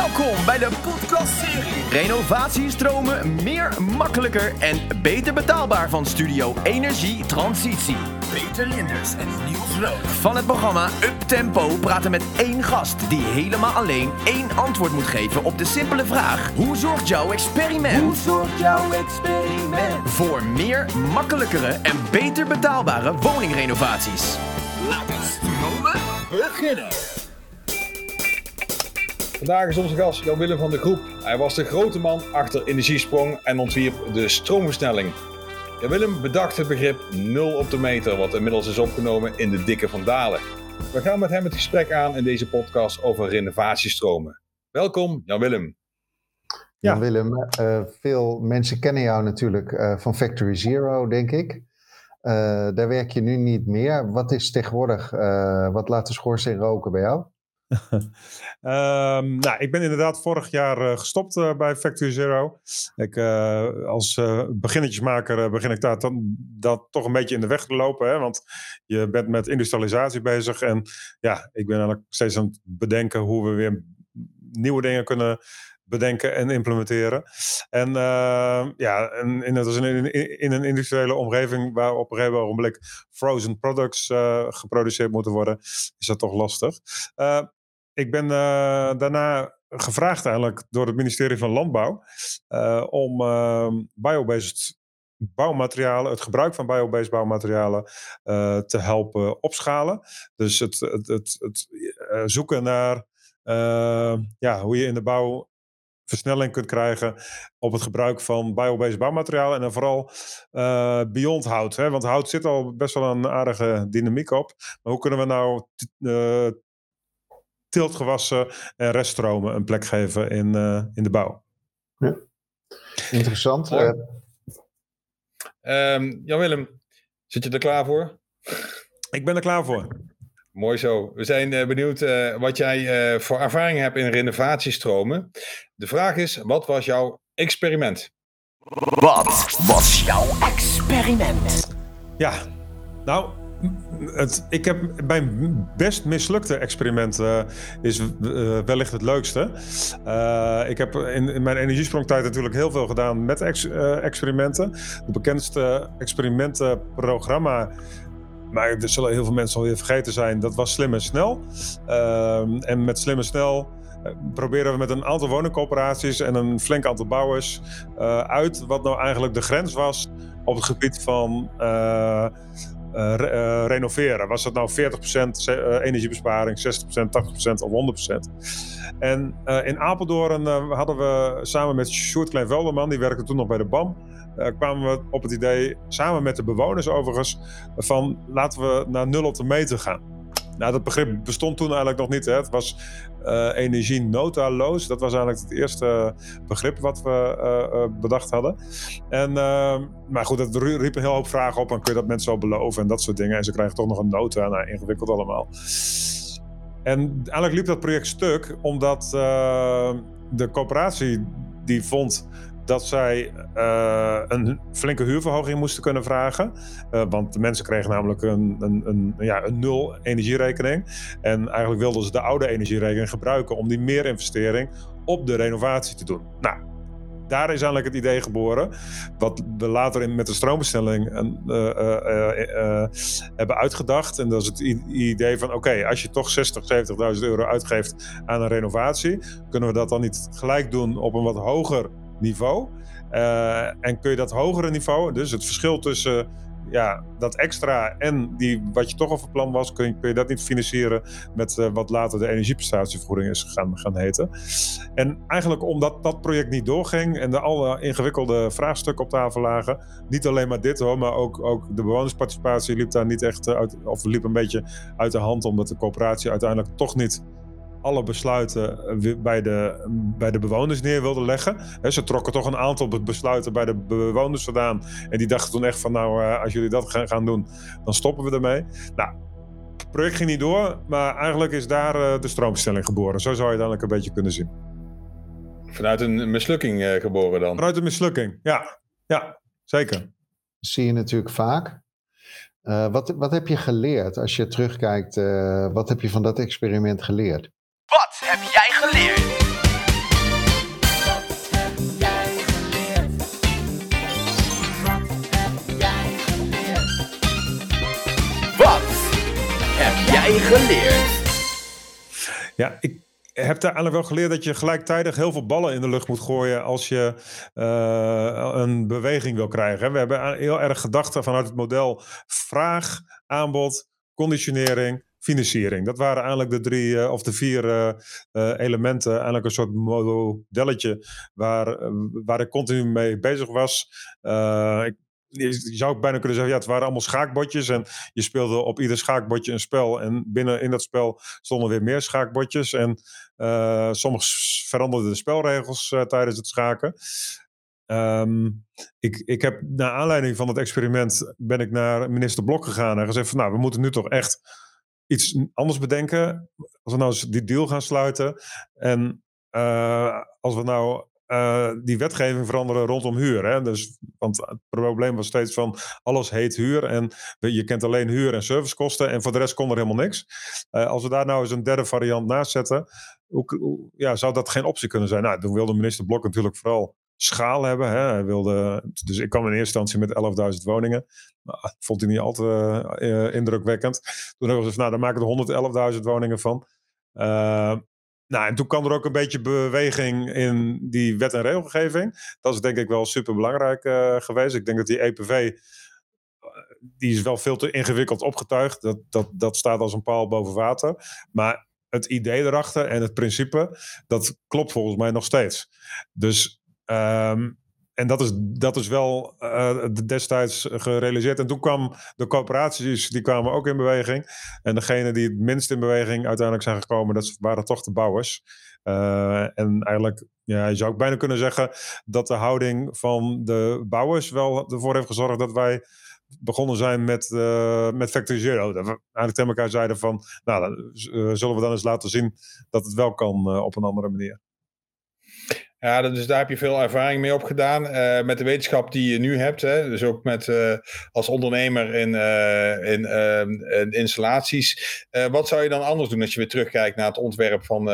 Welkom bij de podcastserie Renovatiestromen meer makkelijker en beter betaalbaar van Studio Energie Transitie. Peter Linders en Niels Rood. Van het programma Up Tempo praten met één gast die helemaal alleen één antwoord moet geven op de simpele vraag: Hoe zorgt jouw experiment? Hoe zorgt jouw experiment? Voor meer makkelijkere en beter betaalbare woningrenovaties. Laten we stromen beginnen. Vandaag is onze gast Jan Willem van de Groep. Hij was de grote man achter Energiesprong en ontwierp de stroomversnelling. Jan Willem bedacht het begrip 0 op de meter, wat inmiddels is opgenomen in de dikke van Dalen. We gaan met hem het gesprek aan in deze podcast over renovatiestromen. Welkom Jan Willem. Ja, Willem, uh, veel mensen kennen jou natuurlijk uh, van Factory Zero, denk ik. Uh, daar werk je nu niet meer. Wat is tegenwoordig, wat laat de schoorsteen roken bij jou? Um, nou, ik ben inderdaad vorig jaar uh, gestopt uh, bij Factory Zero. Ik, uh, als beginnetjesmaker begin ik daar dan, dat toch een beetje in de weg te lopen. Hè? Want je bent met industrialisatie bezig. En ja, ik ben eigenlijk steeds aan het bedenken hoe we weer nieuwe dingen kunnen bedenken en implementeren. En ja, in, een industriële omgeving waar op een gegeven moment frozen products geproduceerd moeten worden, is dat toch lastig. Uh, ik ben uh, daarna gevraagd eigenlijk door het ministerie van Landbouw uh, om uh, biobased bouwmaterialen, het gebruik van biobased bouwmaterialen te helpen opschalen. Dus het, het, het, het zoeken naar ja, hoe je in de bouw versnelling kunt krijgen op het gebruik van biobased bouwmaterialen. En dan vooral uh, beyond hout. Hè? Want hout zit al best wel een aardige dynamiek op. Maar hoe kunnen we nou tiltgewassen en reststromen een plek geven in, uh, in de bouw? Ja. Interessant. Uh, um, Jan-Willem, zit je er klaar voor? Ik ben er klaar voor. Mooi zo. We zijn uh, benieuwd uh, wat jij uh, voor ervaring hebt in renovatiestromen. De vraag is, wat was jouw experiment? Wat was jouw experiment? Ja, nou, het, ik heb mijn best mislukte experiment is wellicht het leukste. ik heb in, mijn energiesprongtijd natuurlijk heel veel gedaan met ex, experimenten. De bekendste experimentenprogramma maar er zullen heel veel mensen alweer vergeten zijn. Dat was Slim en Snel. En met Slim en Snel proberen we met een aantal woningcoöperaties en een flink aantal bouwers uit wat nou eigenlijk de grens was op het gebied van uh, re renoveren. Was dat nou 40% energiebesparing, 60%, 80% of 100%? En in Apeldoorn hadden we samen met Sjoerd Klein-Velderman, die werkte toen nog bij de BAM, kwamen we op het idee, samen met de bewoners overigens, van laten we naar nul op de meter gaan. Nou, dat begrip bestond toen eigenlijk nog niet. Hè. Het was uh, energie notaloos. Dat was eigenlijk het eerste begrip wat we uh, bedacht hadden. En, maar goed, dat riep een heel hoop vragen op. En kun je dat mensen zo beloven en dat soort dingen. En ze krijgen toch nog een nota. Nou, ingewikkeld allemaal. En eigenlijk liep dat project stuk, omdat de coöperatie die vond dat zij uh, een flinke huurverhoging moesten kunnen vragen. Uh, want de mensen kregen namelijk een, een, een, ja, een nul energierekening. En eigenlijk wilden ze de oude energierekening gebruiken om die meer investering op de renovatie te doen. Nou, daar is eigenlijk het idee geboren. Wat we later in, met de stroombestelling uh, hebben uitgedacht. En dat is het idee van: oké, als je toch 60, 70.000 euro uitgeeft aan een renovatie, kunnen we dat dan niet gelijk doen op een wat hoger niveau. Uh, en kun je dat hogere niveau, dus het verschil tussen ja, dat extra en die, wat je toch al van plan was, kun je, kun je dat niet financieren met uh, wat later de energieprestatievergoeding is gaan, gaan heten. En eigenlijk omdat dat project niet doorging en er alle ingewikkelde vraagstukken op tafel lagen, niet alleen maar dit hoor, maar ook, ook de bewonersparticipatie liep daar niet echt uit, of liep een beetje uit de hand, omdat de coöperatie uiteindelijk toch niet alle besluiten eh, bij de, bij de bewoners neer wilden leggen. ze trokken toch een aantal besluiten bij de bewoners vandaan. En die dachten toen echt van nou, eh, als jullie dat gaan doen, dan stoppen we ermee. Nou, het project ging niet door, maar eigenlijk is daar eh, de stroomstelling geboren. Zo zou je het een beetje kunnen zien. Vanuit een mislukking geboren dan? Vanuit een mislukking, ja. Ja, zeker. Dat zie je natuurlijk vaak. Uh, wat, wat heb je geleerd als je terugkijkt? Uh, wat heb je van dat experiment geleerd? Ja, ik heb daar wel geleerd dat je gelijktijdig heel veel ballen in de lucht moet gooien als je uh, een beweging wil krijgen. We hebben heel erg gedacht vanuit het model vraag, aanbod, conditionering, financiering. Dat waren eigenlijk de drie uh, of de vier uh, elementen. Eigenlijk een soort modelletje waar, waar ik continu mee bezig was. ik je zou bijna kunnen zeggen, ja, het waren allemaal schaakbotjes. En je speelde op ieder schaakbotje een spel. En binnen in dat spel stonden weer meer schaakbotjes. En uh, soms veranderden de spelregels uh, tijdens het schaken. Um, ik, ik heb naar aanleiding van het experiment ben ik naar minister Blok gegaan en gezegd van nou, we moeten nu toch echt iets anders bedenken. Als we nou eens die deal gaan sluiten. En uh, als we nou uh, die wetgeving veranderen rondom huur. Hè? Dus, want het probleem was steeds van alles heet huur en je kent alleen huur en servicekosten en voor de rest kon er helemaal niks. Uh, als we daar nou eens een derde variant naast zetten, ja, zou dat geen optie kunnen zijn? Nou, toen wilde minister Blok natuurlijk vooral schaal hebben. Hè? Hij wilde, dus ik kwam in eerste instantie met 11.000 woningen. Nou, vond hij niet al te uh, indrukwekkend. Toen hebben we gezegd, nou, daar maken we 111.000 woningen van. Nou, en toen kwam er ook een beetje beweging in die wet en regelgeving. Dat is denk ik wel super belangrijk uh, geweest. Ik denk dat die EPV, uh, die is wel veel te ingewikkeld opgetuigd. Dat, dat, dat staat als een paal boven water. Maar het idee erachter en het principe, dat klopt volgens mij nog steeds. Dus um, en dat is, dat is wel uh, destijds gerealiseerd. En toen kwam de coöperaties, die kwamen ook in beweging. En degene die het minst in beweging uiteindelijk zijn gekomen, dat waren toch de bouwers. Uh, en eigenlijk, ja, je zou ook bijna kunnen zeggen dat de houding van de bouwers wel ervoor heeft gezorgd dat wij begonnen zijn met, uh, met Factory Zero. Dat we eigenlijk tegen elkaar zeiden van, nou, zullen we dan eens laten zien dat het wel kan op een andere manier. Ja, dus daar heb je veel ervaring mee opgedaan. Uh, met de wetenschap die je nu hebt. Hè? Dus ook met, uh, als ondernemer in, uh, in, in, installaties. wat zou je dan anders doen als je weer terugkijkt naar het ontwerp van,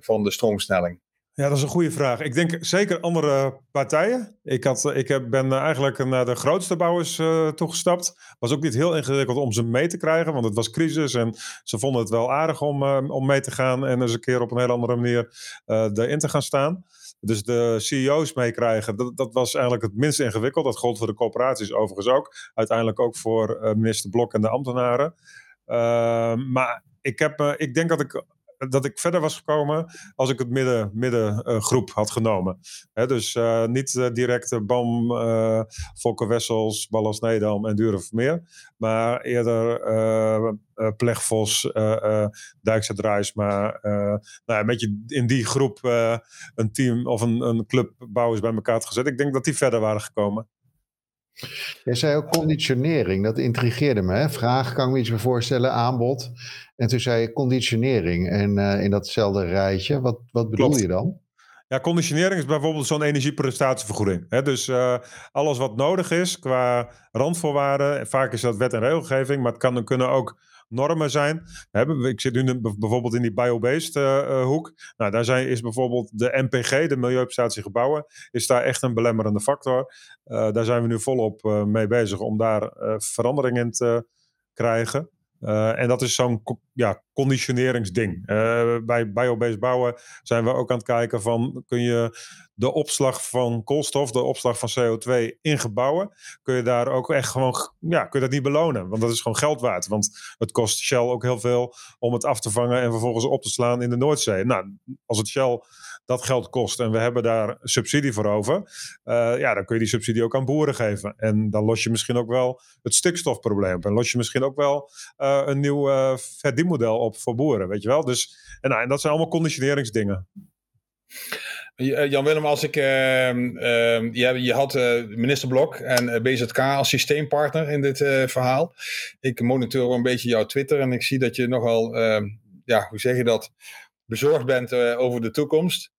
van de stroomsnelling? Ja, dat is een goede vraag. Ik denk zeker andere partijen. Ik, had, ik ben eigenlijk naar de grootste bouwers uh, toegestapt. Was ook niet heel ingewikkeld om ze mee te krijgen, want het was crisis en ze vonden het wel aardig om, om mee te gaan en eens een keer op een hele andere manier erin te gaan staan. Dus de CEO's meekrijgen, dat, dat was eigenlijk het minst ingewikkeld. Dat gold voor de corporaties overigens ook. Uiteindelijk ook voor minister Blok en de ambtenaren. maar ik, heb, ik denk dat ik dat ik verder was gekomen als ik het midden, middengroep uh, had genomen. dus uh, niet uh, direct BAM, Volker Wessels, Ballas Nedam en Duren meer. Maar eerder Plegvos, Dijkse Draaisma. nou ja, een beetje in die groep een team of een, een club bouwers bij elkaar had gezet. Ik denk dat die verder waren gekomen. Jij zei ook conditionering, dat intrigeerde me. Hè? Vraag kan ik me iets meer voorstellen, aanbod. En toen zei je conditionering en uh, in datzelfde rijtje. Wat, wat bedoel Klopt. je dan? Ja, conditionering is bijvoorbeeld zo'n energieprestatievergoeding. Hè? Dus uh, alles wat nodig is qua randvoorwaarden. Vaak is dat wet en regelgeving, maar het kan, kunnen ook normen zijn. Ik zit nu bijvoorbeeld in die biobased uh, hoek. Nou, daar zijn, is bijvoorbeeld de MPG, de Milieuprestatie Gebouwen, is daar echt een belemmerende factor. Uh, daar zijn we nu volop mee bezig om daar verandering in te krijgen. Uh, en dat is zo'n ja, conditioneringsding. Uh, bij biobased bouwen zijn we ook aan het kijken van... kun je de opslag van koolstof, de opslag van CO2 in gebouwen... kun je daar ook echt gewoon... ja, kun je dat niet belonen. Want dat is gewoon geld waard. Want het kost Shell ook heel veel om het af te vangen... en vervolgens op te slaan in de Noordzee. Nou, als het Shell dat geld kost en we hebben daar subsidie voor over, uh, ja, dan kun je die subsidie ook aan boeren geven. En dan los je misschien ook wel het stikstofprobleem. En los je misschien ook wel uh, een nieuw uh, verdienmodel op voor boeren, weet je wel. Dus, en, nou, en dat zijn allemaal conditioneringsdingen. Jan-Willem, als ik, uh, uh, je, je, had uh, minister Blok en BZK als systeempartner in dit verhaal. Ik monitor een beetje jouw Twitter en ik zie dat je nogal, ehm, ja, hoe zeg je dat, bezorgd bent over de toekomst.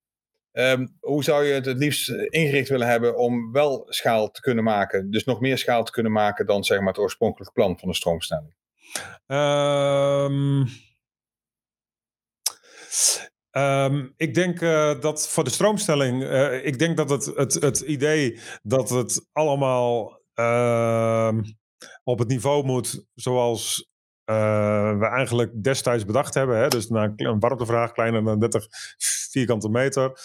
Um, hoe zou je het het liefst ingericht willen hebben om wel schaal te kunnen maken? Dus nog meer schaal te kunnen maken dan zeg maar, het oorspronkelijke plan van de stroomstelling? Um, um, ik denk uh, dat voor de stroomstelling, uh, ik denk dat het, het, het idee dat het allemaal op het niveau moet zoals we eigenlijk destijds bedacht hebben. Hè? Dus na een warmtevraag kleiner dan 30 vierkante meter.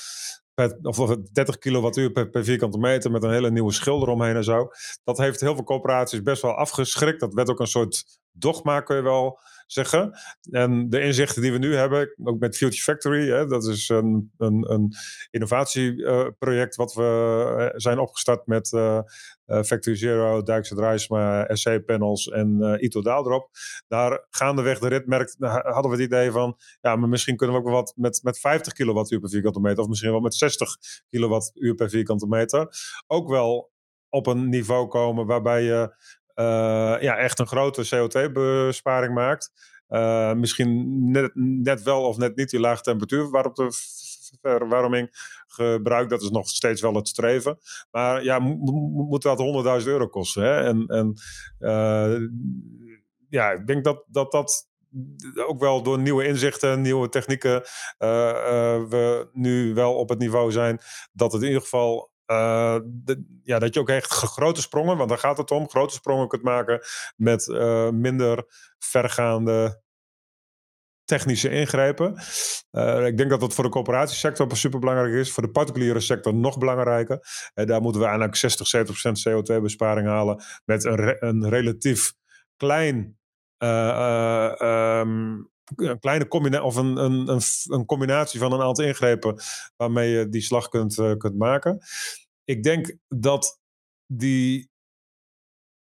of 30 kilowattuur per, per, vierkante meter met een hele nieuwe schil eromheen en zo. Dat heeft heel veel corporaties best wel afgeschrikt. Dat werd ook een soort dogma, kun je wel zeggen. En de inzichten die we nu hebben, ook met Future Factory, hè, dat is een, een, een innovatieproject wat we eh, zijn opgestart met uh, Factory Zero, Dijkse Drijsma, SC-panels en uh, Ito Daaldrop. Daar gaandeweg de rit merkt, hadden we het idee van, ja, maar misschien kunnen we ook wel wat met, met 50 kilowattuur per vierkante meter, of misschien wel met 60 kilowattuur per vierkante meter. Ook wel op een niveau komen waarbij je ja, echt een grote CO2-besparing maakt. Uh, misschien net, net wel of net niet die lage temperatuur waarop de verwarming gebruikt. Dat is nog steeds wel het streven. Maar ja, moet dat 100.000 euro kosten? Hè? En, en uh, ja, ik denk dat dat, dat ook wel door nieuwe inzichten, nieuwe technieken, we nu wel op het niveau zijn dat het in ieder geval uh, ja, dat je ook echt grote sprongen, want daar gaat het om, grote sprongen kunt maken met uh, minder vergaande technische ingrepen. Uh, ik denk dat dat voor de coöperatiesector super belangrijk is. Voor de particuliere sector nog belangrijker. Uh, daar moeten we eigenlijk 60, 70% CO2-besparing halen. Met een, een relatief klein um, een kleine combinatie of een, een, een, een, combinatie van een aantal ingrepen waarmee je die slag kunt, kunt maken. Ik denk dat die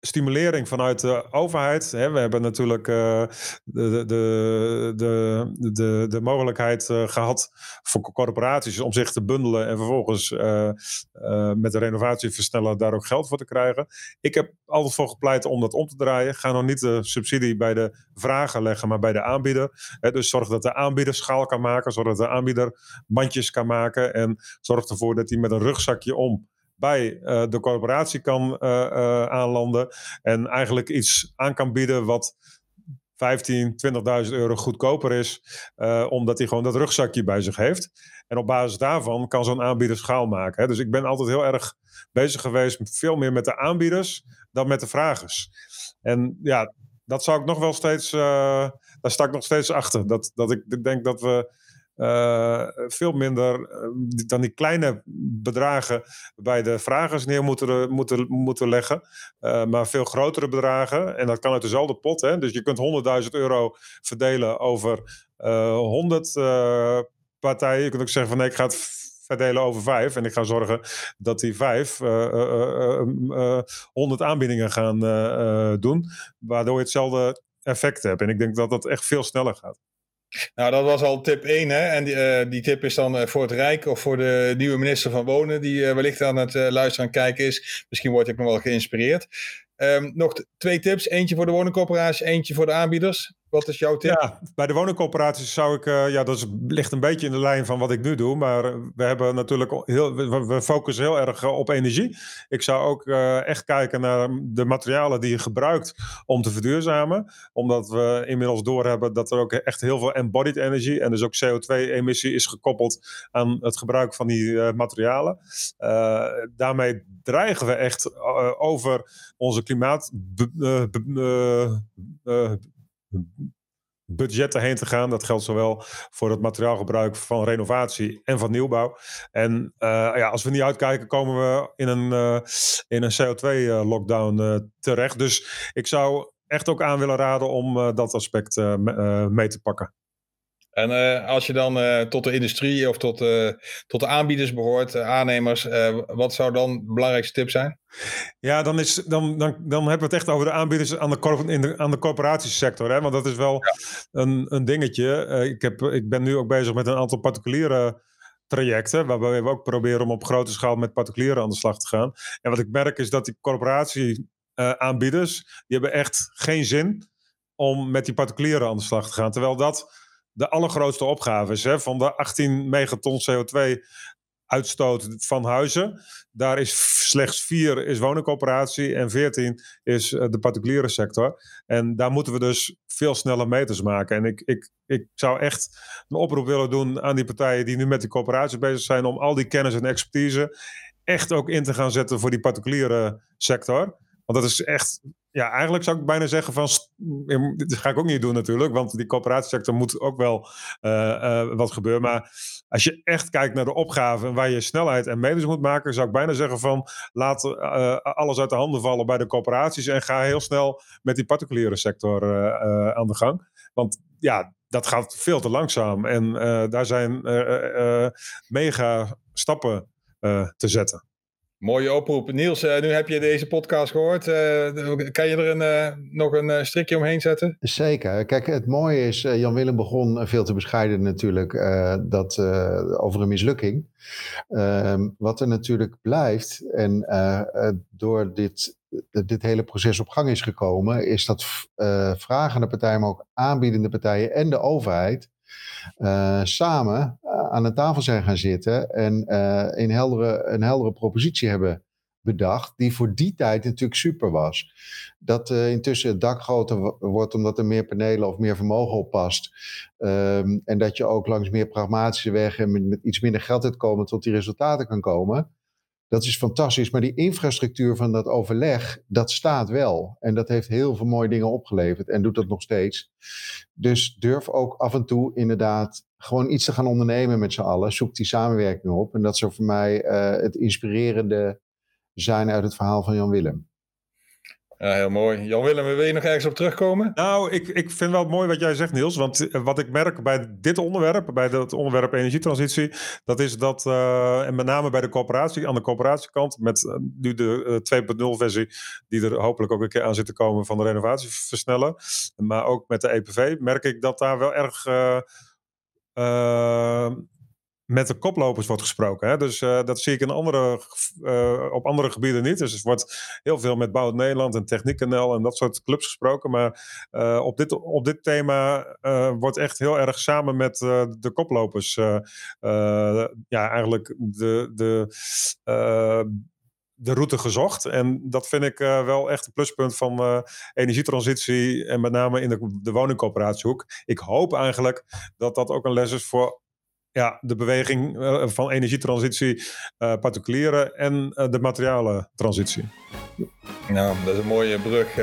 stimulering vanuit de overheid. Hè, we hebben natuurlijk uh, de, de, de, de, de mogelijkheid uh, gehad voor corporaties om zich te bundelen en vervolgens uh, met de renovatieversneller daar ook geld voor te krijgen. Ik heb altijd voor gepleit om dat om te draaien. Ga nog niet de subsidie bij de vragen leggen, maar bij de aanbieder. Hè, dus zorg dat de aanbieder schaal kan maken, zorg dat de aanbieder bandjes kan maken en zorg ervoor dat hij met een rugzakje om bij uh, de corporatie kan uh, uh, aanlanden. En eigenlijk iets aan kan bieden wat 15, 20.000 euro goedkoper is. omdat hij gewoon dat rugzakje bij zich heeft. En op basis daarvan kan zo'n aanbieder schaal maken. Hè. Dus ik ben altijd heel erg bezig geweest, veel meer met de aanbieders dan met de vragers. En ja, dat zou ik nog wel steeds, daar sta ik nog steeds achter. Dat, dat ik denk dat we uh, veel minder uh, dan die kleine bedragen bij de vragers neer moeten, moeten, moeten leggen. Uh, maar veel grotere bedragen. En dat kan uit dezelfde pot. Hè? Dus je kunt 100.000 euro verdelen over 100 partijen. Je kunt ook zeggen van nee, ik ga het verdelen over vijf. En ik ga zorgen dat die vijf uh, 100 aanbiedingen gaan doen. Waardoor je hetzelfde effect hebt. En ik denk dat dat echt veel sneller gaat. Nou, dat was al tip 1. Hè? En die, uh, die tip is dan uh, voor het Rijk of voor de nieuwe minister van Wonen, die uh, wellicht aan het luisteren en kijken is. Misschien wordt ik nog wel geïnspireerd. Um, nog twee tips. Eentje voor de woningcorporaties, eentje voor de aanbieders. Wat is jouw tip? Ja, bij de woningcorporaties zou ik, uh, ja, dat ligt een beetje in de lijn van wat ik nu doe, maar we hebben natuurlijk heel, we, focussen heel erg op energie. Ik zou ook echt kijken naar de materialen die je gebruikt om te verduurzamen, omdat we inmiddels doorhebben dat er ook echt heel veel embodied energie en dus ook CO2-emissie is gekoppeld aan het gebruik van die materialen. daarmee dreigen we echt over onze klimaat budgetten heen te gaan. Dat geldt zowel voor het materiaalgebruik van renovatie en van nieuwbouw. En uh, ja, als we niet uitkijken, komen we in een, uh, in een CO2-lockdown uh, terecht. Dus ik zou echt ook aan willen raden om dat aspect mee te pakken. En uh, als je dan uh, tot de industrie of tot, uh, tot de aanbieders behoort, aannemers, wat zou dan de belangrijkste tip zijn? Ja, dan, is, dan, dan, dan hebben we het echt over de aanbieders aan de, in de, aan de corporatiesector. Hè? Want dat is wel ja. een, een dingetje. ik, heb, ik ben nu ook bezig met een aantal particuliere trajecten, waarbij we ook proberen om op grote schaal met particulieren aan de slag te gaan. En wat ik merk is dat die corporatieaanbieders, die hebben echt geen zin om met die particulieren aan de slag te gaan. Terwijl dat de allergrootste opgave is. Hè? Van de 18 megaton CO2 uitstoot van huizen. Daar is slechts 4 is woningcoöperatie en 14 is eh, de particuliere sector. En daar moeten we dus veel sneller meters maken. En ik, ik, ik zou echt een oproep willen doen aan die partijen die nu met die coöperatie bezig zijn om al die kennis en expertise echt ook in te gaan zetten voor die particuliere sector. Want dat is echt ja, eigenlijk zou ik bijna zeggen van, dat ga ik ook niet doen natuurlijk, want die coöperatiesector moet ook wel uh, wat gebeuren. Maar als je echt kijkt naar de opgave en waar je snelheid en meters moet maken, zou ik bijna zeggen van, laat uh, alles uit de handen vallen bij de coöperaties en ga heel snel met die particuliere sector aan de gang. Want ja, dat gaat veel te langzaam en daar zijn mega stappen te zetten. Mooie oproep. Niels, uh, nu heb je deze podcast gehoord. Uh, kan je er een, uh, nog een strikje omheen zetten? Zeker. Kijk, het mooie is, Jan Willem begon veel te bescheiden natuurlijk dat, over een mislukking. Ehm, wat er natuurlijk blijft, en door dit, dit hele proces op gang is gekomen, is dat vragende partijen, maar ook aanbiedende partijen en de overheid samen aan de tafel zijn gaan zitten en uh, een, heldere, een heldere propositie hebben bedacht, die voor die tijd natuurlijk super was. Dat intussen het dak groter wordt omdat er meer panelen of meer vermogen op past. Um, en dat je ook langs meer pragmatische weg en met, met iets minder geld uitkomen tot die resultaten kan komen. Dat is fantastisch, maar die infrastructuur van dat overleg, dat staat wel. En dat heeft heel veel mooie dingen opgeleverd en doet dat nog steeds. Dus durf ook af en toe inderdaad gewoon iets te gaan ondernemen met z'n allen. Zoek die samenwerking op. En dat zou voor mij uh, het inspirerende zijn uit het verhaal van Jan Willem. Ja, heel mooi. Jan Willem, wil je nog ergens op terugkomen? Nou, ik, ik vind wel mooi wat jij zegt, Niels. Want eh, wat ik merk bij dit onderwerp, bij het onderwerp energietransitie, dat is dat, uh, en met name bij de coöperatie, aan de coöperatiekant, met uh, nu de 2.0 versie, die er hopelijk ook een keer aan zit te komen van de renovatie versnellen, maar ook met de EPV, merk ik dat daar wel erg met de koplopers wordt gesproken. Hè? Dus uh, dat zie ik in andere, uh, op andere gebieden niet. Dus er wordt heel veel met Bouw Nederland en TechniekNL en dat soort clubs gesproken. Maar uh, op, dit, op dit thema wordt echt heel erg samen met de koplopers ja, eigenlijk de, de, de route gezocht. En dat vind ik wel echt een pluspunt van energietransitie en met name in de, de woningcoöperatiehoek. Ik hoop eigenlijk dat dat ook een les is voor ja, de beweging uh, van energietransitie, uh, particulieren en uh, de materialentransitie. Nou, dat is een mooie brug.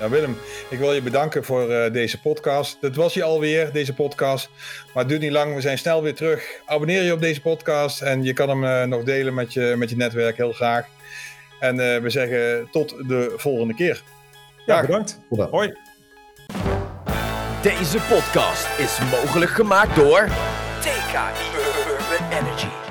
Nou, Willem, ik wil je bedanken voor deze podcast. Dat was je alweer, deze podcast. Maar het duurt niet lang, we zijn snel weer terug. Abonneer je op deze podcast en je kan hem nog delen met je, met je netwerk, heel graag. En we zeggen tot de volgende keer. Ja, bedankt. Hoi. Deze podcast is mogelijk gemaakt door... TKI Urban Energy.